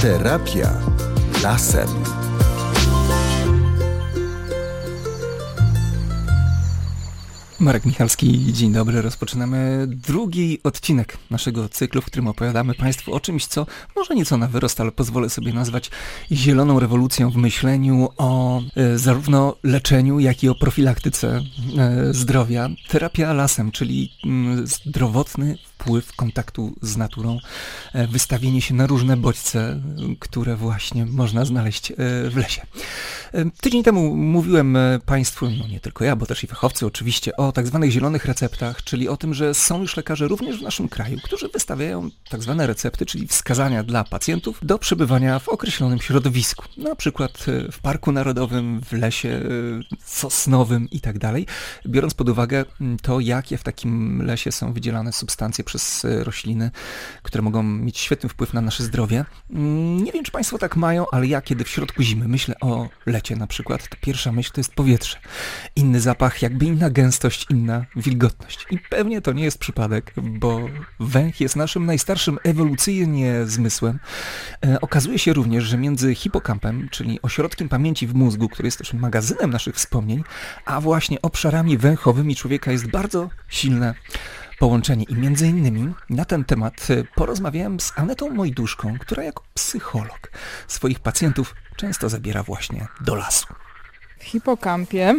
Terapia lasem. Marek Michalski, dzień dobry. Rozpoczynamy drugi odcinek naszego cyklu, w którym opowiadamy Państwu o czymś, co może nieco na wyrost, ale pozwolę sobie nazwać zieloną rewolucją w myśleniu o e, zarówno leczeniu, jak i o profilaktyce e, zdrowia. Terapia lasem, czyli mm, zdrowotny wpływ kontaktu z naturą, e, wystawienie się na różne bodźce, które właśnie można znaleźć e, w lesie. E, tydzień temu mówiłem Państwu, no nie tylko ja, bo też i fachowcy oczywiście, o tak zwanych zielonych receptach, czyli o tym, że są już lekarze również w naszym kraju, którzy wystawiają tak zwane recepty, czyli wskazania dla pacjentów do przebywania w określonym środowisku. Na przykład w Parku Narodowym, w lesie sosnowym i tak dalej, biorąc pod uwagę to, jakie w takim lesie są wydzielane substancje przez e, rośliny, które mogą mieć świetny wpływ na nasze zdrowie. Mm, nie wiem, czy Państwo tak mają, ale ja kiedy w środku zimy myślę o lecie na przykład, to pierwsza myśl to jest powietrze. Inny zapach, jakby inna gęstość, inna wilgotność. I pewnie to nie jest przypadek, bo węch jest naszym najstarszym ewolucyjnie zmysłem. E, okazuje się również, że między hipokampem, czyli ośrodkiem pamięci w mózgu, który jest też magazynem naszych wspomnień, a właśnie obszarami węchowymi człowieka jest bardzo silne połączenie. I między innymi na ten temat e, porozmawiałem z Anetą Mojduszką, która jako psycholog swoich pacjentów często zabiera właśnie do lasu. W hipokampie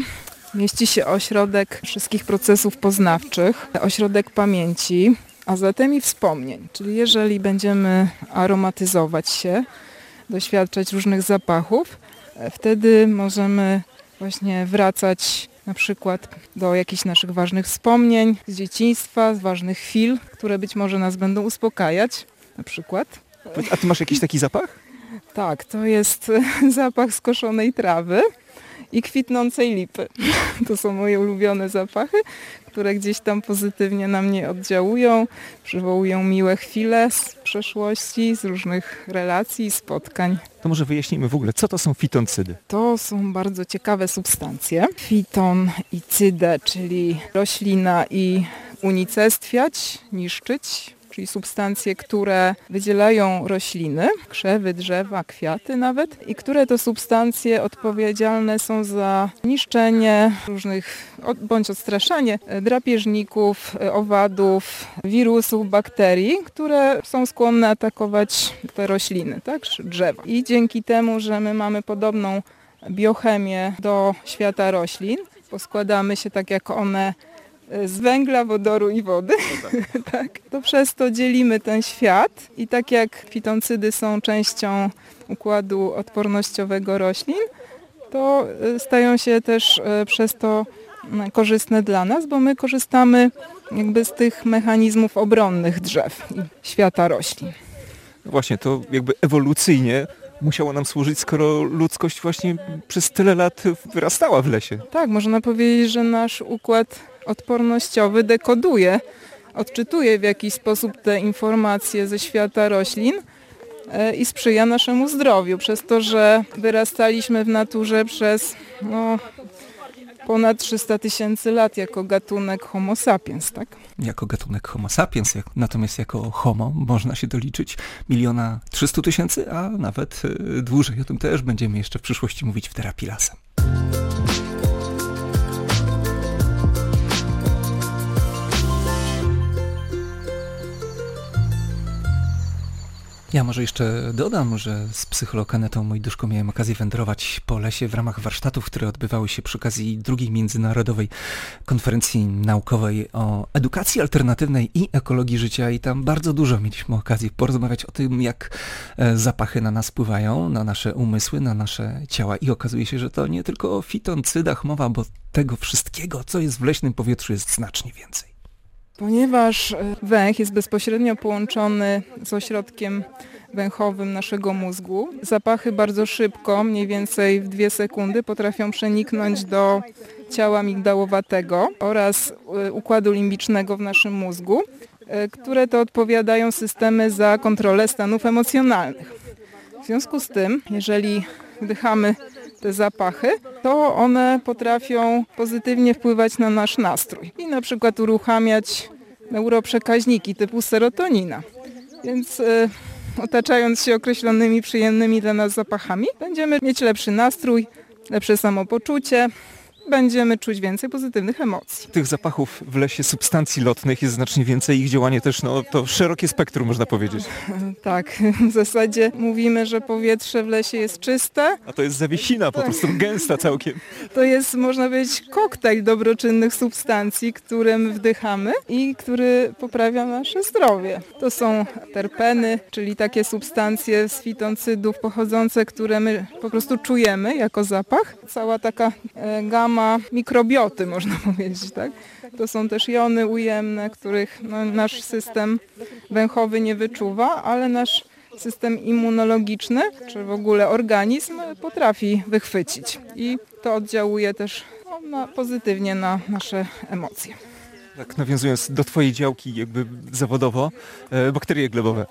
mieści się ośrodek wszystkich procesów poznawczych, ośrodek pamięci, a zatem i wspomnień. Czyli jeżeli będziemy aromatyzować się, doświadczać różnych zapachów, e, wtedy możemy właśnie wracać na przykład do jakichś naszych ważnych wspomnień z dzieciństwa, z ważnych chwil, które być może nas będą uspokajać, na przykład. A ty masz jakiś taki zapach? Tak, to jest zapach skoszonej trawy i kwitnącej lipy. To są moje ulubione zapachy, które gdzieś tam pozytywnie na mnie oddziałują, przywołują miłe chwile z przeszłości, z różnych relacji i spotkań. To może wyjaśnijmy w ogóle, co to są fitoncydy? To są bardzo ciekawe substancje. Fiton i cydę, czyli roślina i unicestwiać, niszczyć, czyli substancje, które wydzielają rośliny, krzewy, drzewa, kwiaty nawet i które to substancje odpowiedzialne są za niszczenie różnych, bądź odstraszanie drapieżników, owadów, wirusów, bakterii, które są skłonne atakować te rośliny, tak, drzewa. I dzięki temu, że my mamy podobną biochemię do świata roślin, poskładamy się tak jak one z węgla, wodoru i wody. No tak. tak. To przez to dzielimy ten świat i tak jak fitoncydy są częścią układu odpornościowego roślin, to e, stają się też e, przez to korzystne dla nas, bo my korzystamy jakby z tych mechanizmów obronnych drzew i świata roślin. Właśnie, to jakby ewolucyjnie musiało nam służyć, skoro ludzkość właśnie przez tyle lat wyrastała w lesie. Tak, można powiedzieć, że nasz układ odpornościowy dekoduje, odczytuje w jakiś sposób te informacje ze świata roślin e, i sprzyja naszemu zdrowiu, przez to, że wyrastaliśmy w naturze przez no, ponad 300 tysięcy lat jako gatunek Homo sapiens, tak? Jako gatunek Homo sapiens, jak, natomiast jako Homo można się doliczyć miliona 300 tysięcy, a nawet y, dłużej. O tym też będziemy jeszcze w przyszłości mówić w terapii lasem. Ja może jeszcze dodam, że z psycholokanetą Mojduszką miałem okazję wędrować po lesie w ramach warsztatów, które odbywały się przy okazji drugiej międzynarodowej konferencji naukowej o edukacji alternatywnej i ekologii życia i tam bardzo dużo mieliśmy okazji porozmawiać o tym, jak e, zapachy na nas wpływają, na nasze umysły, na nasze ciała i okazuje się, że to nie tylko o fitoncydach mowa, bo tego wszystkiego, co jest w leśnym powietrzu jest znacznie więcej. Ponieważ e, węch jest bezpośrednio połączony z ośrodkiem węchowym naszego mózgu, zapachy bardzo szybko, mniej więcej w dwie sekundy, potrafią przeniknąć do ciała migdałowatego oraz e, układu limbicznego w naszym mózgu, e, które to odpowiadają systemy za kontrolę stanów emocjonalnych. W związku z tym, jeżeli wdychamy te zapachy, to one potrafią pozytywnie wpływać na nasz nastrój i na przykład uruchamiać neuroprzekaźniki typu serotonina. Więc y, otaczając się określonymi przyjemnymi dla nas zapachami, będziemy mieć lepszy nastrój, lepsze samopoczucie, będziemy czuć więcej pozytywnych emocji. Tych zapachów w lesie substancji lotnych jest znacznie więcej, ich działanie też no, to szerokie spektrum można powiedzieć. Tak, w zasadzie mówimy, że powietrze w lesie jest czyste. A to jest zawiesina, po prostu gęsta całkiem. To jest, można powiedzieć, koktajl dobroczynnych substancji, którym wdychamy i który poprawia nasze zdrowie. To są terpeny, czyli takie substancje z fitoncydów pochodzące, które my po prostu czujemy jako zapach. Cała taka e, gama ma mikrobioty, można powiedzieć. Tak? To są też jony ujemne, których no, nasz system węchowy nie wyczuwa, ale nasz system immunologiczny, czy w ogóle organizm potrafi wychwycić. I to oddziałuje też no, na, pozytywnie na nasze emocje. Tak, nawiązując do Twojej działki jakby zawodowo, e, bakterie glebowe.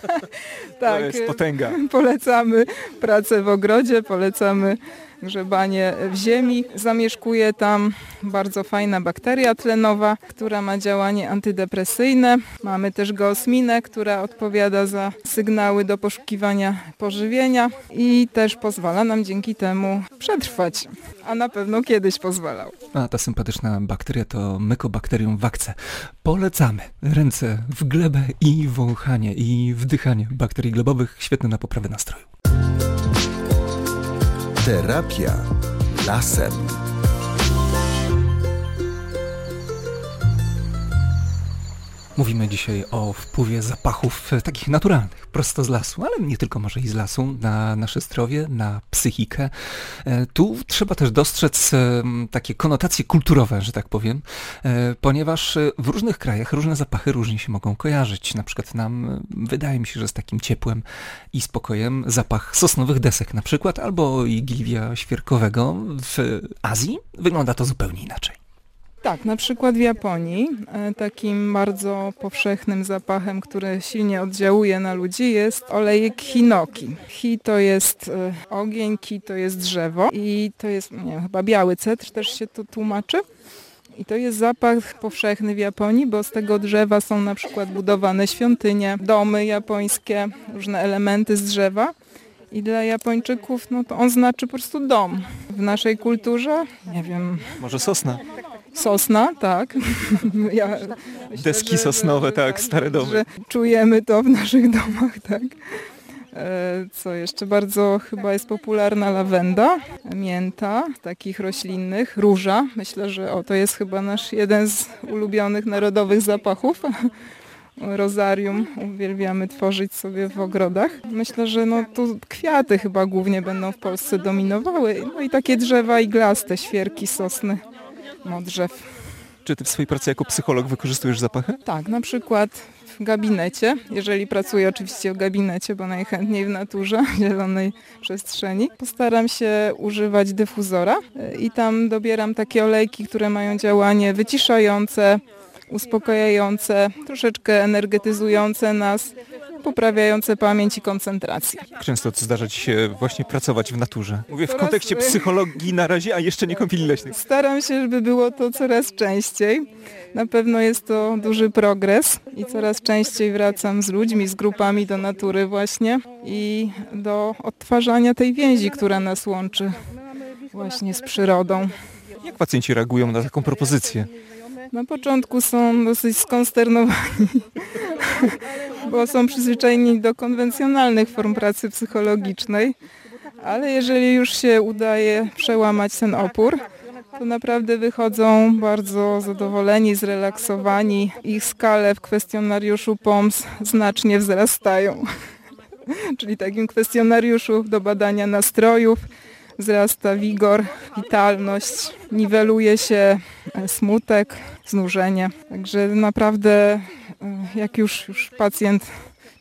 tak, to jest potęga. Polecamy pracę w ogrodzie, polecamy grzebanie w ziemi. Zamieszkuje tam bardzo fajna bakteria tlenowa, która ma działanie antydepresyjne. Mamy też geosminę, która odpowiada za sygnały do poszukiwania pożywienia i też pozwala nam dzięki temu przetrwać. A na pewno kiedyś pozwalał. A ta sympatyczna bakteria to Mycobacterium vacce. Polecamy. Ręce w glebę i wąchanie i wdychanie bakterii glebowych. Świetne na poprawę nastroju. Terapia lasem. Mówimy dzisiaj o wpływie zapachów e, takich naturalnych, prosto z lasu, ale nie tylko może i z lasu, na nasze zdrowie, na psychikę. E, tu trzeba też dostrzec e, takie konotacje kulturowe, że tak powiem, ponieważ w różnych krajach różne zapachy różnie się mogą kojarzyć. Na przykład nam wydaje mi się, że z takim ciepłem i spokojem zapach sosnowych desek na przykład, albo igiliwia świerkowego w Azji wygląda to zupełnie inaczej. Tak, na przykład w Japonii e, takim bardzo powszechnym zapachem, który silnie oddziałuje na ludzi jest olejek hinoki. Hi to jest e, ogień, ki to jest drzewo i to jest, nie chyba biały cetr też się to tłumaczy. I to jest zapach powszechny w Japonii, bo z tego drzewa są na przykład budowane świątynie, domy japońskie, różne elementy z drzewa. I dla Japończyków no to on znaczy po prostu dom. W naszej kulturze, nie wiem. Może sosna. Sosna, tak. Ja myślę, Deski sosnowe, że, tak, stare domy. Że czujemy to w naszych domach, tak. E, co jeszcze bardzo chyba jest popularna lawenda, mięta, takich roślinnych, róża. Myślę, że o, to jest chyba nasz jeden z ulubionych narodowych zapachów. Rozarium uwielbiamy tworzyć sobie w ogrodach. Myślę, że no tu kwiaty chyba głównie będą w Polsce dominowały. No i takie drzewa iglaste, świerki, sosny no, drzew. Czy ty w swojej pracy jako psycholog wykorzystujesz zapachy? Tak, na przykład w gabinecie, jeżeli pracuję oczywiście w gabinecie, bo najchętniej w naturze, w zielonej przestrzeni. Postaram się używać dyfuzora i tam dobieram takie olejki, które mają działanie wyciszające, uspokajające, troszeczkę energetyzujące nas, poprawiające pamięć i koncentrację. Często zdarza Ci się właśnie pracować w naturze. Mówię w kontekście psychologii na razie, a jeszcze nie kąpieli leśnych. Staram się, żeby było to coraz częściej. Na pewno jest to duży progres i coraz częściej wracam z ludźmi, z grupami do natury właśnie i do odtwarzania tej więzi, która nas łączy właśnie z przyrodą. Jak pacjenci reagują na taką propozycję? Na początku są dosyć skonsternowani, bo są przyzwyczajeni do konwencjonalnych form pracy psychologicznej, ale jeżeli już się udaje przełamać ten opór, to naprawdę wychodzą bardzo zadowoleni, zrelaksowani. Ich skale w kwestionariuszu POMS znacznie wzrastają. Czyli takim kwestionariuszu do badania nastrojów, wzrasta wigor, witalność, niweluje się e, smutek, znużenie. Także naprawdę e, jak już, już pacjent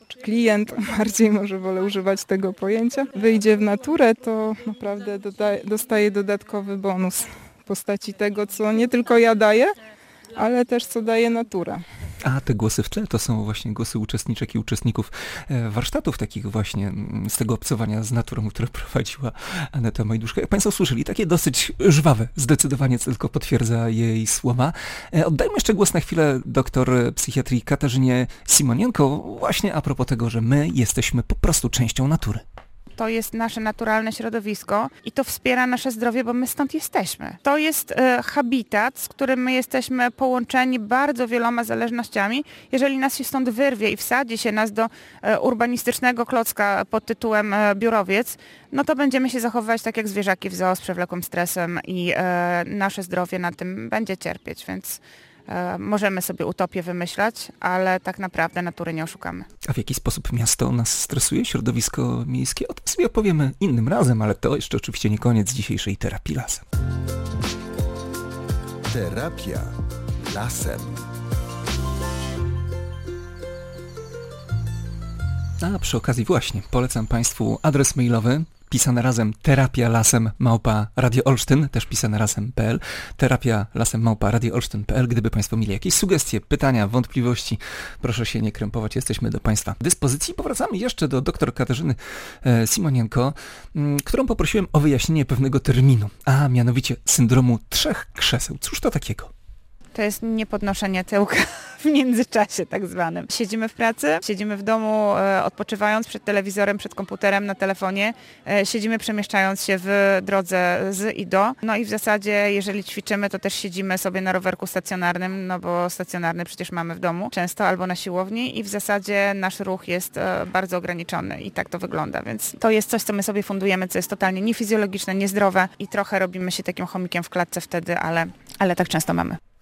czy klient, bardziej może wolę używać tego pojęcia, wyjdzie w naturę, to naprawdę dodaje, dostaje dodatkowy bonus w postaci tego, co nie tylko ja daję, ale też co daje natura. A te głosy w tle to są właśnie głosy uczestniczek i uczestników e, warsztatów takich właśnie mm, z tego obcowania z naturą, które prowadziła Aneta Majduszka. Jak Państwo słyszeli, takie dosyć żwawe, zdecydowanie tylko potwierdza jej słowa. E, oddajmy jeszcze głos na chwilę doktor psychiatrii Katarzynie Simonienko właśnie a propos tego, że my jesteśmy po prostu częścią natury to jest nasze naturalne środowisko i to wspiera nasze zdrowie, bo my stąd jesteśmy. To jest e, habitat, z którym my jesteśmy połączeni bardzo wieloma zależnościami. Jeżeli nas się stąd wyrwie i wsadzi się nas do e, urbanistycznego klocka pod tytułem e, biurowiec, no to będziemy się zachowywać tak jak zwierzaki w zoo z przewlekłym stresem i e, nasze zdrowie na tym będzie cierpieć, więc możemy sobie utopię wymyślać, ale tak naprawdę natury nie oszukamy. A w jaki sposób miasto nas stresuje, środowisko miejskie? O tym sobie opowiemy innym razem, ale to jeszcze oczywiście nie koniec dzisiejszej terapii lasem. Terapia lasem. A przy okazji właśnie polecam Państwu adres mailowy pisane razem terapia lasem małpa Radio Olsztyn, też pisane razem.pl, terapia lasem małpa Radio Olsztyn.pl. Gdyby Państwo mieli jakieś sugestie, pytania, wątpliwości, proszę się nie krępować, jesteśmy do Państwa dyspozycji. Powracamy jeszcze do dr Katarzyny e, Simonienko, mm, którą poprosiłem o wyjaśnienie pewnego terminu, a mianowicie syndromu trzech krzeseł. Cóż to takiego? To jest niepodnoszenie tyłka w międzyczasie tak zwanym. Siedzimy w pracy, siedzimy w domu e, odpoczywając przed telewizorem, przed komputerem, na telefonie, e, siedzimy przemieszczając się w drodze z i do. No i w zasadzie jeżeli ćwiczymy, to też siedzimy sobie na rowerku stacjonarnym, no bo stacjonarny przecież mamy w domu często albo na siłowni i w zasadzie nasz ruch jest e, bardzo ograniczony i tak to wygląda, więc to jest coś, co my sobie fundujemy, co jest totalnie niefizjologiczne, niezdrowe i trochę robimy się takim chomikiem w klatce wtedy, ale, ale tak często mamy.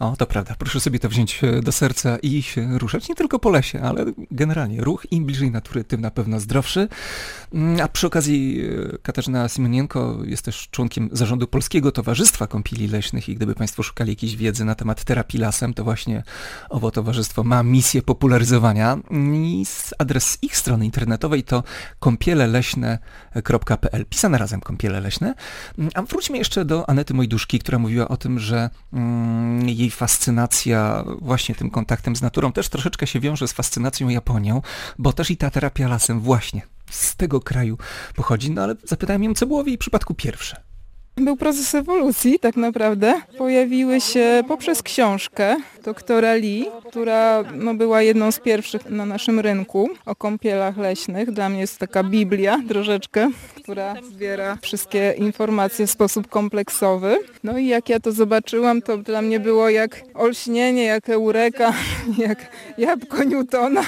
O, to prawda. Proszę sobie to wziąć e, do serca i się ruszać nie tylko po lesie, ale generalnie ruch im bliżej natury, tym na pewno zdrowszy. Mm, a przy okazji e, Katarzyna Simonienko jest też członkiem zarządu Polskiego Towarzystwa Kąpieli Leśnych i gdyby Państwo szukali jakiejś wiedzy na temat terapii lasem, to właśnie owo towarzystwo ma misję popularyzowania i adres ich strony internetowej to kąpieleleśne.pl pisane razem kąpiele leśne. Mm, a wróćmy jeszcze do Anety Mojduszki, która mówiła o tym, że mm, fascynacja właśnie tym kontaktem z naturą też troszeczkę się wiąże z fascynacją Japonią, bo też i ta terapia lasem właśnie z tego kraju pochodzi. No ale zapytałem ją, co było w jej przypadku pierwsze. Był proces ewolucji tak naprawdę. Pojawiły się poprzez książkę doktora Lee, która no, była jedną z pierwszych na naszym rynku o kąpielach leśnych. Dla mnie jest taka biblia troszeczkę, która zbiera wszystkie informacje w sposób kompleksowy. No i jak ja to zobaczyłam, to dla mnie było jak olśnienie, jak eureka, jak jabłko Newtona.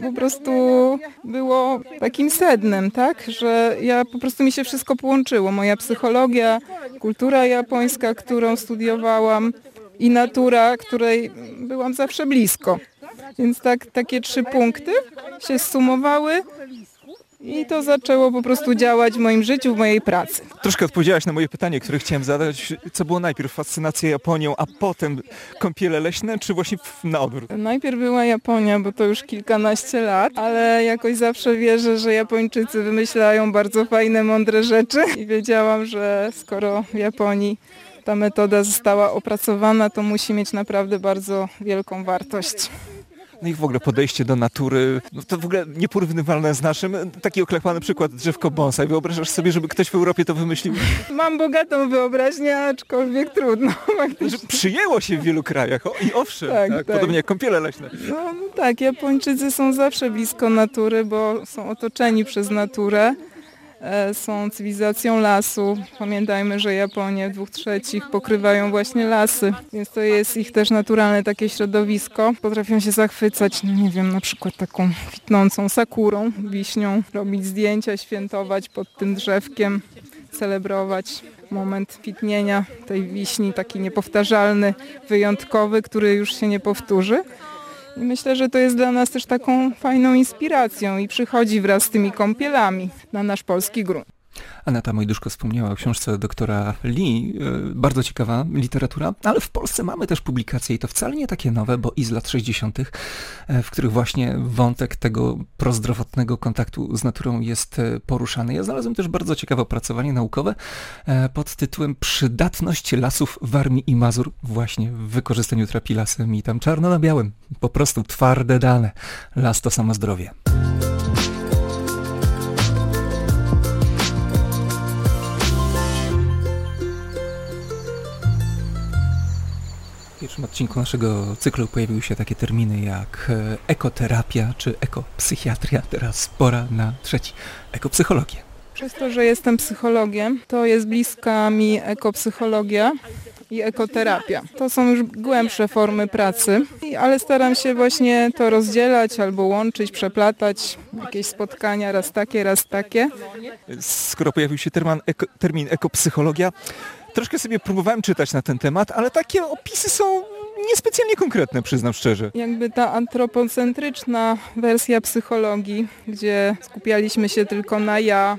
Po prostu było takim sednem, tak, że ja po prostu mi się wszystko połączyło. Moja psychologia, kultura japońska, którą studiowałam i natura, której byłam zawsze blisko. Więc tak, takie trzy punkty się sumowały i to zaczęło po prostu działać w moim życiu, w mojej pracy. Troszkę odpowiedziałaś na moje pytanie, które chciałem zadać. Co było najpierw? Fascynacja Japonią, a potem kąpiele leśne, czy właśnie na odwrót? Najpierw była Japonia, bo to już kilkanaście lat, ale jakoś zawsze wierzę, że Japończycy wymyślają bardzo fajne, mądre rzeczy i wiedziałam, że skoro w Japonii ta metoda została opracowana, to musi mieć naprawdę bardzo wielką wartość. No i w ogóle podejście do natury, no to w ogóle nieporównywalne z naszym. Taki oklepany przykład drzewko bonsai. Wyobrażasz sobie, żeby ktoś w Europie to wymyślił? Mam bogatą wyobraźnię, aczkolwiek trudno. Że przyjęło się w wielu krajach. O, I owszem, tak, tak, tak. podobnie jak kąpiele leśne. No, no tak, Japończycy są zawsze blisko natury, bo są otoczeni przez naturę. E, są cywilizacją lasu. Pamiętajmy, że Japonie dwóch trzecich pokrywają właśnie lasy, więc to jest ich też naturalne takie środowisko. Potrafią się zachwycać, no nie wiem, na przykład taką kwitnącą sakurą, wiśnią, robić zdjęcia, świętować pod tym drzewkiem, celebrować moment kwitnienia tej wiśni, taki niepowtarzalny, wyjątkowy, który już się nie powtórzy. I myślę, że to jest dla nas też taką fajną inspiracją i przychodzi wraz z tymi kąpielami na nasz polski grunt. Aneta Mojduszko wspomniała o książce doktora Lee, e, bardzo ciekawa literatura, ale w Polsce mamy też publikacje i to wcale nie takie nowe, bo i z lat 60., e, w których właśnie wątek tego prozdrowotnego kontaktu z naturą jest e, poruszany. Ja znalazłem też bardzo ciekawe opracowanie naukowe pod tytułem Przydatność lasów Warmii i Mazur właśnie w wykorzystaniu terapii lasem i tam czarno na białym, po prostu twarde dane. Las to samo zdrowie. Pierwszym odcinku naszego cyklu pojawiły się takie terminy jak e, ekoterapia czy ekopsychiatria. Teraz pora na trzeci, ekopsychologię. Przez to, że jestem psychologiem, to jest bliska mi ekopsychologia i ekoterapia. To są już głębsze formy pracy, ale staram się właśnie to rozdzielać albo łączyć, przeplatać. Jakieś spotkania raz takie, raz takie. Skoro pojawił się termin, eko, termin ekopsychologia, Troszkę sobie próbowałem czytać na ten temat, ale takie opisy są niespecjalnie konkretne, przyznam szczerze. Jakby ta antropocentryczna wersja psychologii, gdzie skupialiśmy się tylko na ja,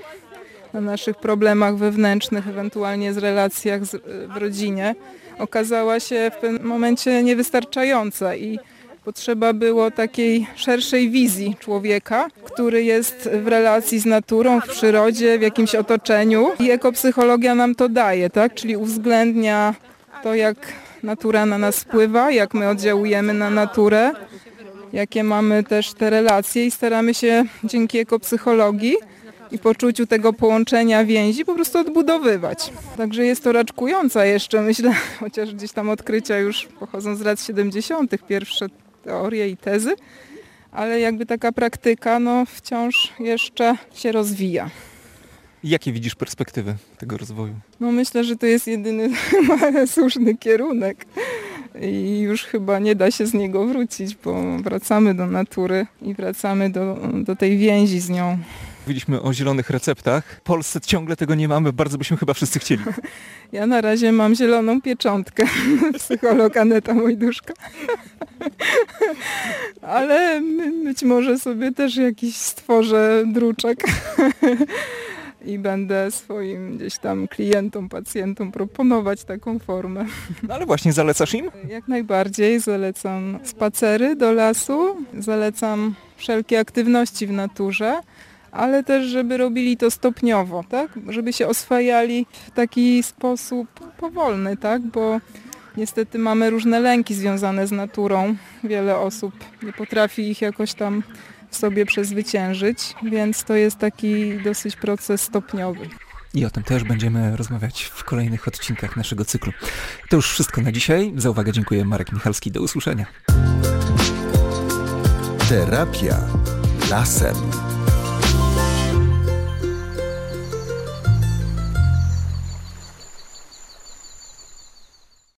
na naszych problemach wewnętrznych, ewentualnie z relacjach z, w rodzinie, okazała się w pewnym momencie niewystarczająca i Potrzeba było takiej szerszej wizji człowieka, który jest w relacji z naturą, w przyrodzie, w jakimś otoczeniu. I ekopsychologia nam to daje, tak? Czyli uwzględnia to, jak natura na nas wpływa, jak my oddziałujemy na naturę, jakie mamy też te relacje i staramy się dzięki ekopsychologii i poczuciu tego połączenia więzi po prostu odbudowywać. Także jest to raczkująca jeszcze, myślę, chociaż gdzieś tam odkrycia już pochodzą z lat 70. Pierwsze teorie i tezy, ale jakby taka praktyka no, wciąż jeszcze się rozwija. Jakie widzisz perspektywy tego rozwoju? No myślę, że to jest jedyny słuszny kierunek i już chyba nie da się z niego wrócić, bo wracamy do natury i wracamy do, do tej więzi z nią. Mówiliśmy o zielonych receptach. W Polsce ciągle tego nie mamy, bardzo byśmy chyba wszyscy chcieli. Ja na razie mam zieloną pieczątkę, psycholog Aneta Mojduszka. Ale być może sobie też jakiś stworzę druczek i będę swoim gdzieś tam klientom, pacjentom proponować taką formę. No ale właśnie zalecasz im? Jak najbardziej. Zalecam spacery do lasu, zalecam wszelkie aktywności w naturze ale też żeby robili to stopniowo, tak? Żeby się oswajali w taki sposób powolny, tak? Bo niestety mamy różne lęki związane z naturą. Wiele osób nie potrafi ich jakoś tam w sobie przezwyciężyć, więc to jest taki dosyć proces stopniowy. I o tym też będziemy rozmawiać w kolejnych odcinkach naszego cyklu. To już wszystko na dzisiaj. Za uwagę dziękuję Marek Michalski. Do usłyszenia. Terapia lasem.